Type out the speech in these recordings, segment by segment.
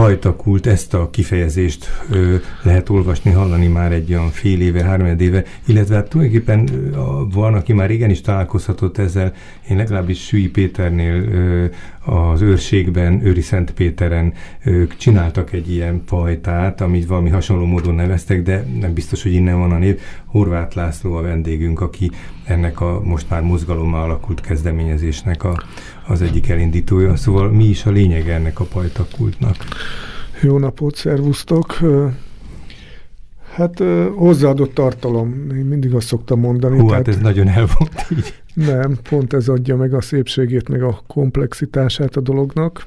pajtakult, ezt a kifejezést ö, lehet olvasni, hallani már egy olyan fél éve, három éve, illetve hát tulajdonképpen van, aki már régen is találkozhatott ezzel, én legalábbis Sui Péternél ö, az őrségben, Őri Szent Péteren ők csináltak egy ilyen pajtát, amit valami hasonló módon neveztek, de nem biztos, hogy innen van a név. Horváth László a vendégünk, aki ennek a most már mozgalommal alakult kezdeményezésnek a, az egyik elindítója. Szóval mi is a lényeg ennek a pajtakultnak? Jó napot, szervusztok! Hát hozzáadott tartalom, én mindig azt szoktam mondani. Hú, hát tehát, ez nagyon elvont így. Nem, pont ez adja meg a szépségét, meg a komplexitását a dolognak,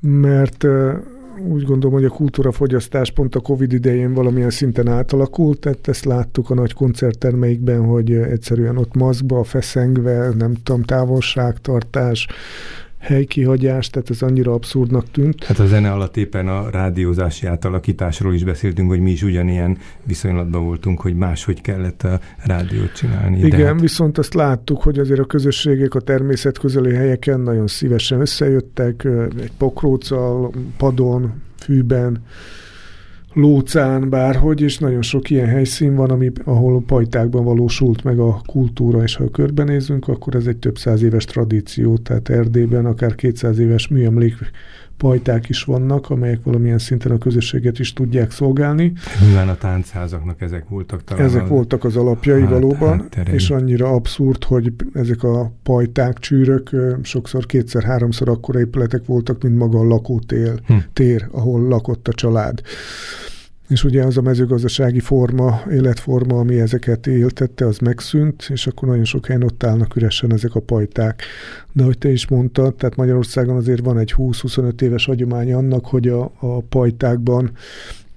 mert úgy gondolom, hogy a kultúrafogyasztás pont a Covid idején valamilyen szinten átalakult, tehát ezt láttuk a nagy koncerttermeikben, hogy egyszerűen ott maszkba, feszengve, nem tudom, távolságtartás, helykihagyás, tehát ez annyira abszurdnak tűnt. Hát a zene alatt éppen a rádiózási átalakításról is beszéltünk, hogy mi is ugyanilyen viszonylatban voltunk, hogy máshogy kellett a rádiót csinálni. Igen, hát... viszont azt láttuk, hogy azért a közösségek a természet közeli helyeken nagyon szívesen összejöttek, egy pokróccal, padon, fűben, Lócán, bárhogy, és nagyon sok ilyen helyszín van, ami, ahol pajtákban valósult meg a kultúra, és ha körbenézünk, akkor ez egy több száz éves tradíció, tehát Erdélyben akár 200 éves műemlék pajták is vannak, amelyek valamilyen szinten a közösséget is tudják szolgálni. Nyilván a táncházaknak ezek voltak talán. Ezek a... voltak az alapjai hát, valóban, hát és annyira abszurd, hogy ezek a pajták, csűrök sokszor kétszer-háromszor akkora épületek voltak, mint maga a lakótér, hm. tér, ahol lakott a család. És ugye az a mezőgazdasági forma, életforma, ami ezeket éltette, az megszűnt, és akkor nagyon sok helyen ott állnak üresen ezek a pajták. De ahogy te is mondtad, tehát Magyarországon azért van egy 20-25 éves hagyomány annak, hogy a, a pajtákban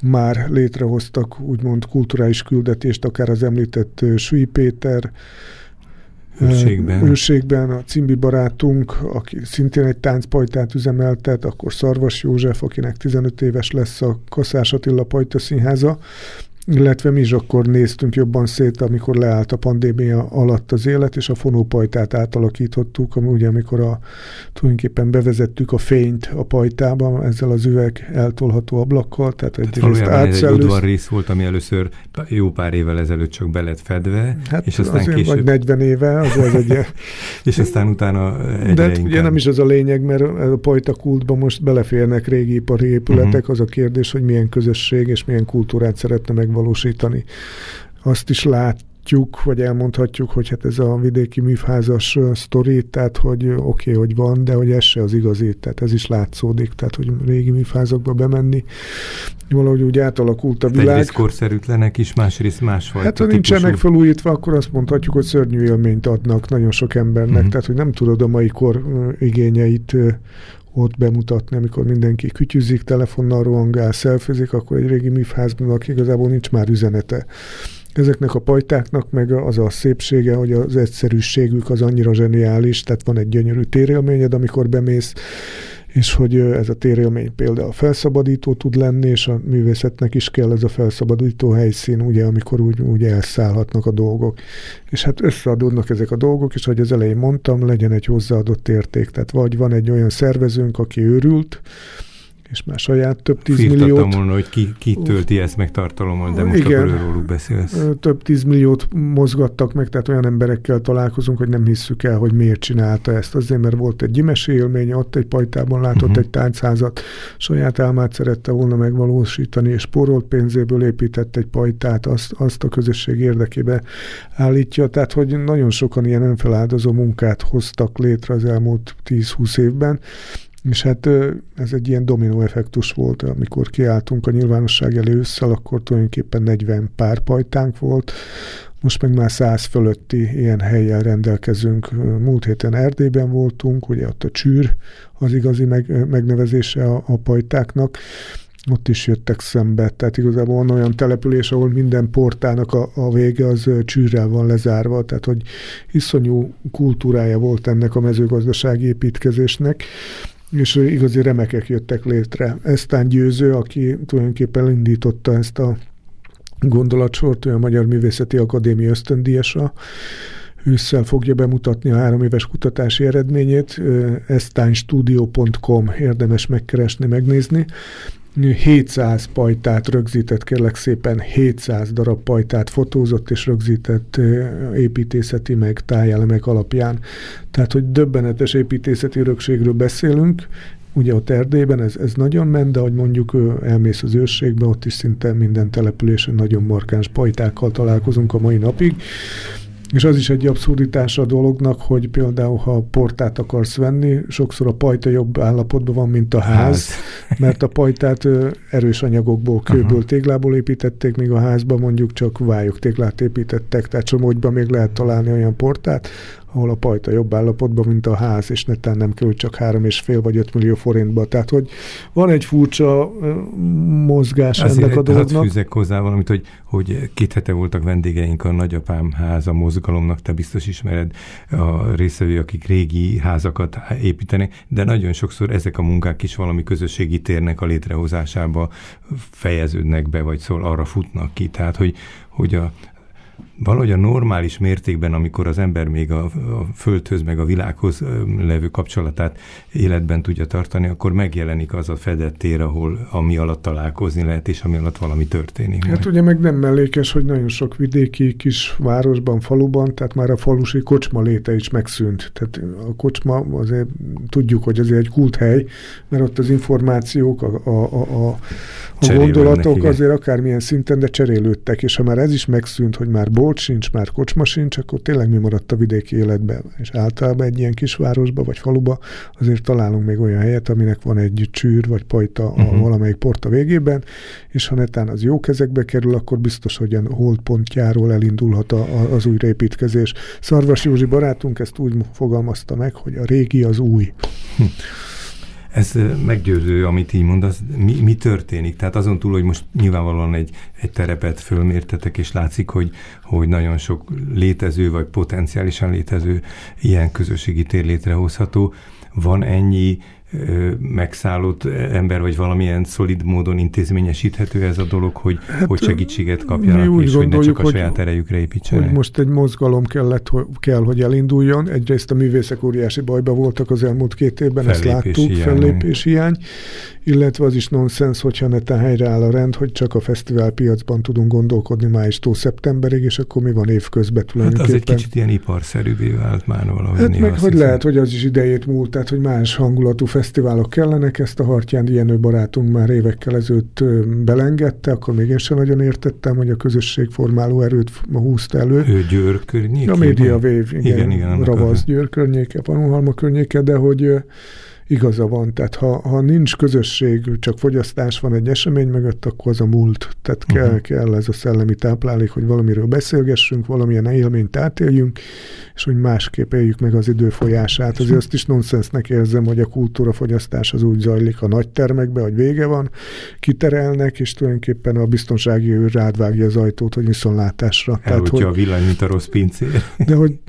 már létrehoztak úgymond kulturális küldetést, akár az említett Sui Péter, Őrségben. Őrségben a Cimbi barátunk, aki szintén egy táncpajtát üzemeltet, akkor Szarvas József, akinek 15 éves lesz a Kaszás Attila Pajta Színháza, illetve mi is akkor néztünk jobban szét, amikor leállt a pandémia alatt az élet, és a fonópajtát átalakítottuk, ami ugye amikor a, tulajdonképpen bevezettük a fényt a pajtába, ezzel az üveg eltolható ablakkal, tehát egyrészt átszellőz... Ez egy rész volt, ami először jó pár évvel ezelőtt csak be lett fedve, hát és aztán később... Vagy 40 éve, az, az egy... és aztán utána egyre De hát ugye nem is az a lényeg, mert a pajta kultba most beleférnek régi ipari épületek, uh-huh. az a kérdés, hogy milyen közösség és milyen kultúrát szeretne meg megvalósítani. Azt is látjuk, vagy elmondhatjuk, hogy hát ez a vidéki műfházas sztori, tehát hogy oké, okay, hogy van, de hogy ez se az igazi, tehát ez is látszódik, tehát hogy régi műfázakba bemenni, valahogy úgy átalakult a világ. Egyrészt korszerűtlenek is, másrészt másfajta Hát ha nincsenek felújítva, akkor azt mondhatjuk, hogy szörnyű élményt adnak nagyon sok embernek, uh-huh. tehát hogy nem tudod a mai kor igényeit ott bemutatni, amikor mindenki kütyüzik, telefonnal rohangál, szelfizik, akkor egy régi műfházban igazából nincs már üzenete. Ezeknek a pajtáknak meg az a szépsége, hogy az egyszerűségük az annyira zseniális, tehát van egy gyönyörű térélményed, amikor bemész, és hogy ez a térélmény például felszabadító tud lenni, és a művészetnek is kell ez a felszabadító helyszín, ugye, amikor úgy, úgy elszállhatnak a dolgok. És hát összeadódnak ezek a dolgok, és ahogy az elején mondtam, legyen egy hozzáadott érték. Tehát vagy van egy olyan szervezőnk, aki őrült, és már saját több tízmilliót... volna, hogy ki, ki tölti ezt meg tartalommal, de most igen, akkor róluk beszélsz. Több tízmilliót mozgattak meg, tehát olyan emberekkel találkozunk, hogy nem hisszük el, hogy miért csinálta ezt. Azért, mert volt egy gyimesi élmény, ott egy pajtában látott uh-huh. egy táncházat, saját álmát szerette volna megvalósítani, és porolt pénzéből épített egy pajtát, azt, azt a közösség érdekébe állítja. Tehát, hogy nagyon sokan ilyen önfeláldozó munkát hoztak létre az elmúlt 10-20 évben, és hát ez egy ilyen dominó effektus volt, amikor kiálltunk a nyilvánosság elő ősszel, akkor tulajdonképpen 40 pár volt, most meg már száz fölötti ilyen helyjel rendelkezünk. Múlt héten Erdélyben voltunk, ugye ott a csűr az igazi meg, megnevezése a, a pajtáknak, ott is jöttek szembe. Tehát igazából van olyan település, ahol minden portának a, a vége az csűrrel van lezárva, tehát hogy iszonyú kultúrája volt ennek a mezőgazdasági építkezésnek és igazi remekek jöttek létre. Eztán Győző, aki tulajdonképpen indította ezt a gondolatsort, ő a Magyar Művészeti Akadémia ösztöndíjasa, ősszel fogja bemutatni a három éves kutatási eredményét. estánystudio.com érdemes megkeresni, megnézni. 700 pajtát rögzített, kérlek szépen 700 darab pajtát fotózott és rögzített építészeti meg tájelemek alapján. Tehát, hogy döbbenetes építészeti örökségről beszélünk, ugye ott Erdélyben ez, ez nagyon ment, de hogy mondjuk elmész az őrségbe, ott is szinte minden településen nagyon markáns pajtákkal találkozunk a mai napig. És az is egy abszurditás a dolognak, hogy például, ha portát akarsz venni, sokszor a pajta jobb állapotban van, mint a ház, ház. mert a pajtát erős anyagokból, kőből, uh-huh. téglából építették, míg a házban mondjuk csak vályok téglát építettek, tehát csomógyban még lehet találni olyan portát, ahol a pajta jobb állapotban, mint a ház, és netán nem kerül csak három és fél vagy öt millió forintba. Tehát, hogy van egy furcsa mozgás Azért ennek a dolognak. fűzek hozzá valamit, hogy, hogy két hete voltak vendégeink a nagyapám háza mozgalomnak, te biztos ismered a részvevő, akik régi házakat építenek, de nagyon sokszor ezek a munkák is valami közösségi térnek a létrehozásába fejeződnek be, vagy szól arra futnak ki. Tehát, hogy, hogy a, valahogy a normális mértékben, amikor az ember még a, a földhöz, meg a világhoz levő kapcsolatát életben tudja tartani, akkor megjelenik az a fedett tér, ahol ami alatt találkozni lehet, és ami alatt valami történik. Hát majd. ugye meg nem mellékes, hogy nagyon sok vidéki kis városban, faluban, tehát már a falusi kocsma léte is megszűnt. Tehát a kocsma azért tudjuk, hogy azért egy kulthely, mert ott az információk, a, a, a, a a gondolatok azért akármilyen szinten, de cserélődtek, és ha már ez is megszűnt, hogy már bolt sincs, már kocsma sincs, akkor tényleg mi maradt a vidéki életben. És általában egy ilyen kisvárosba vagy faluba azért találunk még olyan helyet, aminek van egy csűr vagy pajta a uh-huh. valamelyik porta végében, és ha netán az jó kezekbe kerül, akkor biztos, hogy a holdpontjáról elindulhat a, a, az újraépítkezés. Szarvas Józsi barátunk ezt úgy fogalmazta meg, hogy a régi az új. Hm. Ez meggyőző, amit így mondasz. Mi, mi történik? Tehát azon túl, hogy most nyilvánvalóan egy, egy terepet fölmértetek, és látszik, hogy, hogy nagyon sok létező, vagy potenciálisan létező ilyen közösségi tér létrehozható. Van ennyi megszállott ember, vagy valamilyen szolid módon intézményesíthető ez a dolog, hogy, hát, hogy segítséget kapjanak, úgy és hogy ne csak a hogy, saját erejükre építsenek? Hogy most egy mozgalom kellett, hogy, kell, hogy elinduljon. Egyrészt a művészek óriási bajba voltak az elmúlt két évben, fellépés ezt láttuk, hiány. fellépés hiány, illetve az is nonsens, hogyha netán helyreáll a rend, hogy csak a fesztivál piacban tudunk gondolkodni májustól szeptemberig, és akkor mi van évközben tulajdonképpen. Hát az egy kicsit ilyen iparszerűvé vált már valahogy. Hát meg, hogy hiszem. lehet, hogy az is idejét múlt, tehát hogy más hangulatú fesztiválok kellenek, ezt a Hartyán Jenő barátunk már évekkel ezelőtt belengedte, akkor még én sem nagyon értettem, hogy a közösségformáló erőt húzta elő. Ő Győr környéke? A Média Wave, igen, igen, igen Ravasz Győr környéke, Panonhalma környéke, de hogy igaza van. Tehát ha, ha nincs közösség, csak fogyasztás van egy esemény mögött, akkor az a múlt. Tehát uh-huh. kell, kell ez a szellemi táplálék, hogy valamiről beszélgessünk, valamilyen élményt átéljünk, és hogy másképp éljük meg az idő folyását. Azért azt is nonsensnek érzem, hogy a kultúrafogyasztás az úgy zajlik a nagy termekbe, hogy vége van, kiterelnek, és tulajdonképpen a biztonsági őr rádvágja az ajtót, hogy viszontlátásra. Tehát, hogy, a villany, mint a rossz pincér. De hogy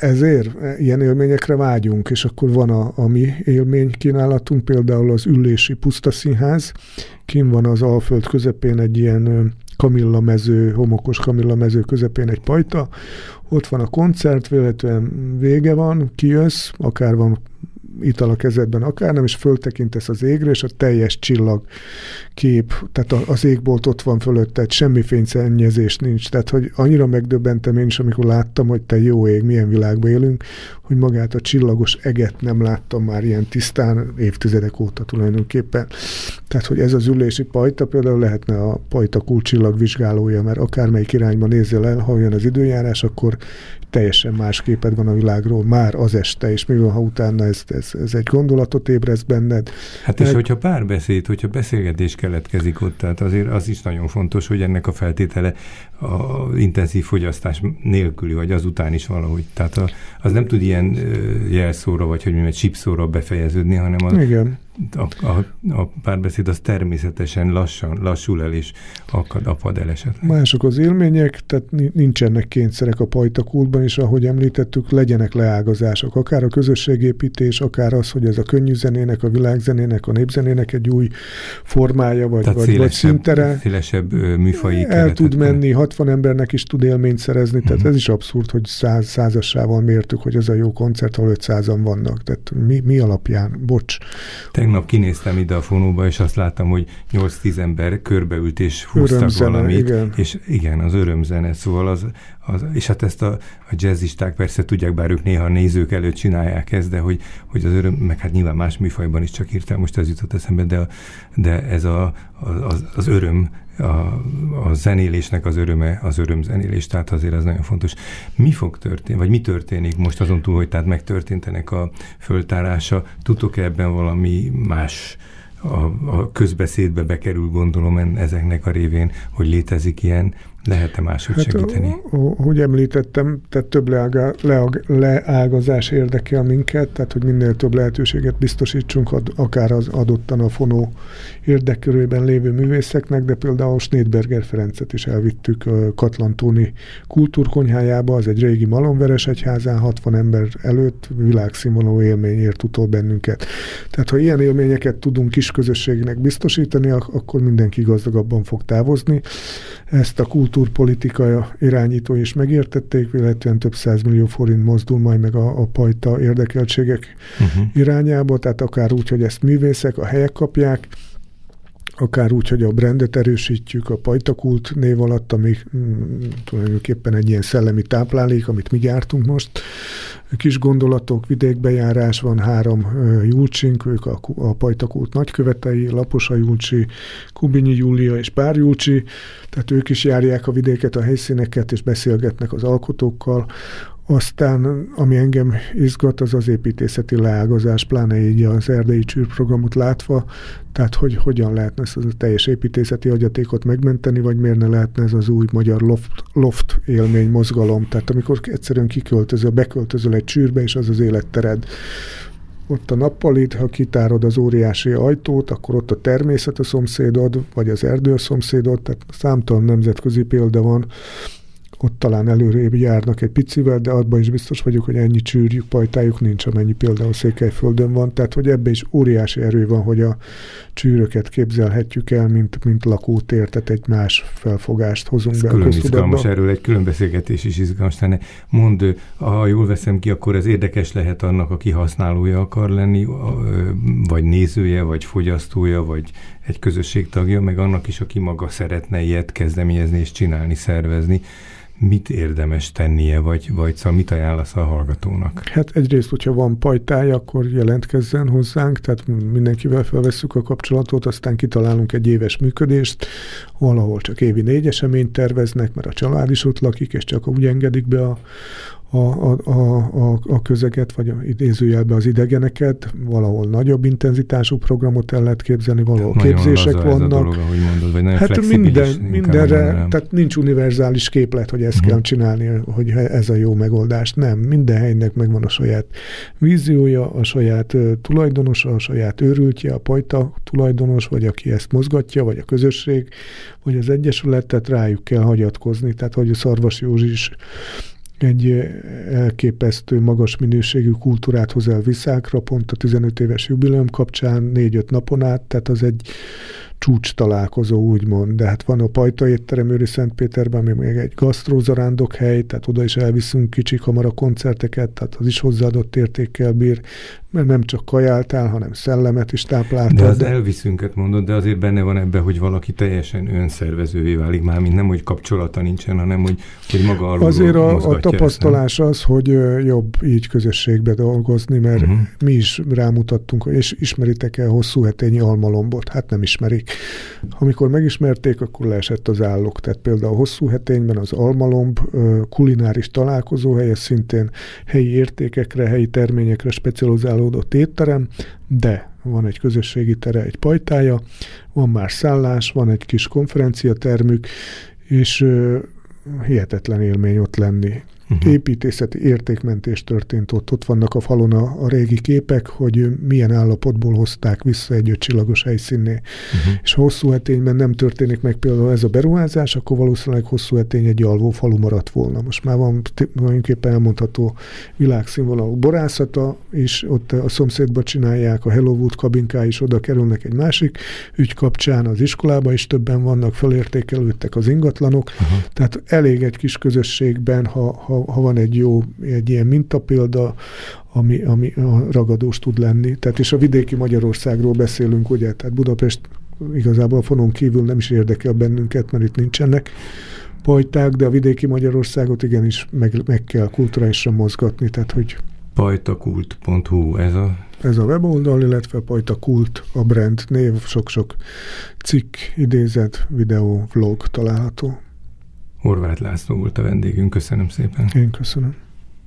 ezért ilyen élményekre vágyunk, és akkor van a, a mi élmény kínálatunk, például az Ülési Pusztaszínház, kim van az Alföld közepén egy ilyen kamilla mező, homokos kamilla mező közepén egy pajta, ott van a koncert, véletlenül vége van, kijössz, akár van ital a kezedben, akár nem, és föltekintesz az égre, és a teljes csillag kép, tehát az égbolt ott van fölötted, semmi fényszennyezés nincs. Tehát, hogy annyira megdöbbentem én is, amikor láttam, hogy te jó ég, milyen világban élünk, hogy magát a csillagos eget nem láttam már ilyen tisztán évtizedek óta tulajdonképpen. Tehát, hogy ez az ülési pajta például lehetne a pajta kulcsillag vizsgálója, mert akármelyik irányba nézzél el, ha jön az időjárás, akkor teljesen más képed van a világról már az este, és mi van, ha utána ez, ez, ez egy gondolatot ébreszt benned. Hát és Meg... hogyha párbeszéd, hogyha beszélgetés keletkezik ott, tehát azért az is nagyon fontos, hogy ennek a feltétele a intenzív fogyasztás nélküli, vagy azután is valahogy. Tehát a, az nem tud ilyen jelszóra, vagy hogy mi egy chipszóra befejeződni, hanem az, Igen a, a, a párbeszéd az természetesen lassan, lassul el és akad, apad el esetleg. Mások az élmények, tehát nincsenek kényszerek a pajtakultban, és ahogy említettük, legyenek leágazások. Akár a közösségépítés, akár az, hogy ez a könnyű zenének, a világzenének, a népzenének egy új formája, vagy, tehát vagy, szélesebb, vagy szintere. Szélesebb műfai El tud menni, 60 embernek is tud élményt szerezni, tehát uh-huh. ez is abszurd, hogy száz, százassával mértük, hogy ez a jó koncert, ahol 500-an vannak. Tehát mi, mi alapján? Bocs. Tegnap kinéztem ide a fonóba, és azt láttam, hogy 8-10 ember körbeült és húztak örömzene, valamit. Igen. És igen, az örömzene, szóval az, az és hát ezt a, a jazzisták persze tudják, bár ők néha a nézők előtt csinálják ezt, de hogy, hogy az öröm, meg hát nyilván más műfajban is csak írtam, most ez jutott eszembe, de, de ez a, az, az öröm a, a zenélésnek az öröme, az örömzenélés, tehát azért az nagyon fontos. Mi fog történni, vagy mi történik most azon túl, hogy tehát megtörténtenek a föltárása? Tudtok-e ebben valami más a, a közbeszédbe bekerül, gondolom ezeknek a révén, hogy létezik ilyen lehet-e máshogy hát, segíteni? Hogy említettem, tehát több leága, leág, leágazás érdekel minket, tehát hogy minél több lehetőséget biztosítsunk, ad, akár az adottan a fonó érdekkörében lévő művészeknek, de például Snédberger Ferencet is elvittük Katlantóni kultúrkonyhájába, az egy régi malomveres egyházán, 60 ember előtt világszínvonalú élmény ért utol bennünket. Tehát ha ilyen élményeket tudunk kis közösségnek biztosítani, akkor mindenki gazdagabban fog távozni. Ezt a kult kultúrpolitika irányító is megértették, illetően több millió forint mozdul majd meg a, a pajta érdekeltségek uh-huh. irányába, tehát akár úgy, hogy ezt művészek, a helyek kapják, akár úgy, hogy a brandet erősítjük a pajtakult név alatt, ami mm, tulajdonképpen egy ilyen szellemi táplálék, amit mi gyártunk most. Kis gondolatok, vidékbejárás, van három Julcsink, ők a, a pajtakult nagykövetei, Laposa Julcsi, Kubinyi Júlia és Pár Julcsi, tehát ők is járják a vidéket, a helyszíneket, és beszélgetnek az alkotókkal. Aztán, ami engem izgat, az az építészeti leágazás, pláne így az erdei csűrprogramot látva, tehát hogy hogyan lehetne ezt a teljes építészeti agyatékot megmenteni, vagy miért ne lehetne ez az új magyar loft, loft élmény, mozgalom, tehát amikor egyszerűen kiköltözöl, beköltözöl egy csűrbe, és az az élettered, ott a nappalid, ha kitárod az óriási ajtót, akkor ott a természet a szomszédod, vagy az erdő a szomszédod, tehát számtalan nemzetközi példa van, ott talán előrébb járnak egy picivel, de abban is biztos vagyok, hogy ennyi csűrjük, pajtájuk nincs, amennyi például Székelyföldön van. Tehát, hogy ebbe is óriási erő van, hogy a csűröket képzelhetjük el, mint, mint lakótér, tehát egy más felfogást hozunk Ez be külön izgalmas, erről egy külön beszélgetés is izgalmas lenne. Mondd, ha jól veszem ki, akkor ez érdekes lehet annak, aki használója akar lenni, vagy nézője, vagy fogyasztója, vagy egy közösség tagja, meg annak is, aki maga szeretne ilyet kezdeményezni és csinálni, szervezni mit érdemes tennie, vagy, vagy szóval mit ajánlasz a hallgatónak? Hát egyrészt, hogyha van pajtája, akkor jelentkezzen hozzánk, tehát mindenkivel felvesszük a kapcsolatot, aztán kitalálunk egy éves működést, valahol csak évi négy eseményt terveznek, mert a család is ott lakik, és csak úgy engedik be a, a, a, a, a közeget, vagy a idézőjelbe az idegeneket, valahol nagyobb intenzitású programot el lehet képzelni, valahol nagyon képzések vannak. Dolog, ahogy mondod, vagy nagyon hát minden, mindenre, tehát nincs univerzális képlet, hogy ezt uh-huh. kell csinálni, hogy ez a jó megoldás. Nem, minden helynek megvan a saját víziója, a saját uh, tulajdonosa, a saját őrültje, a pajta tulajdonos, vagy aki ezt mozgatja, vagy a közösség, vagy az egyesület, tehát rájuk kell hagyatkozni. Tehát, hogy a Szarvas Józsi is egy elképesztő magas minőségű kultúrát hoz el Viszákra, pont a 15 éves jubileum kapcsán, négy-öt napon át, tehát az egy csúcs találkozó, úgymond. De hát van a Pajta étterem Őri Szentpéterben, ami még egy gasztrózarándok hely, tehát oda is elviszünk kicsi kamara koncerteket, tehát az is hozzáadott értékkel bír, mert nem csak kajáltál, hanem szellemet is tápláltál. De az de... elviszünket mondod, de azért benne van ebben, hogy valaki teljesen önszervezővé válik, már mint nem, hogy kapcsolata nincsen, hanem hogy, hogy maga alul Azért a, a tapasztalás ezt, az, hogy jobb így közösségbe dolgozni, mert uh-huh. mi is rámutattunk, és ismeritek el hosszú hetényi almalombot? Hát nem ismerik. Amikor megismerték, akkor leesett az állok. Tehát például a hosszú hetényben az almalomb kulináris találkozóhely, ez szintén helyi értékekre, helyi terményekre specializálódott étterem, de van egy közösségi tere, egy pajtája, van már szállás, van egy kis konferenciatermük, és hihetetlen élmény ott lenni. Uh-huh. építészeti értékmentés történt ott. Ott vannak a falon a, a régi képek, hogy milyen állapotból hozták vissza egy ötcsillagos helyszínné. Uh-huh. És ha hosszú etényben nem történik meg például ez a beruházás, akkor valószínűleg hosszú etény egy alvó falu maradt volna. Most már van tulajdonképpen elmondható világszínvonalú borászata, és ott a szomszédba csinálják, a Hello kabinká is oda kerülnek egy másik ügy kapcsán, az iskolába is többen vannak, felértékelődtek az ingatlanok, uh-huh. tehát elég egy kis közösségben, ha, ha, ha van egy jó, egy ilyen mintapélda, ami, ami ragadós tud lenni. Tehát és a vidéki Magyarországról beszélünk, ugye, tehát Budapest igazából a fonon kívül nem is érdekel bennünket, mert itt nincsenek pajták, de a vidéki Magyarországot igenis meg, meg kell kulturálisra mozgatni, tehát hogy pajtakult.hu ez a ez a weboldal, illetve Pajtakult a brand név, sok-sok cikk, idézet, videó, vlog található. Horváth László volt a vendégünk, köszönöm szépen. Én köszönöm.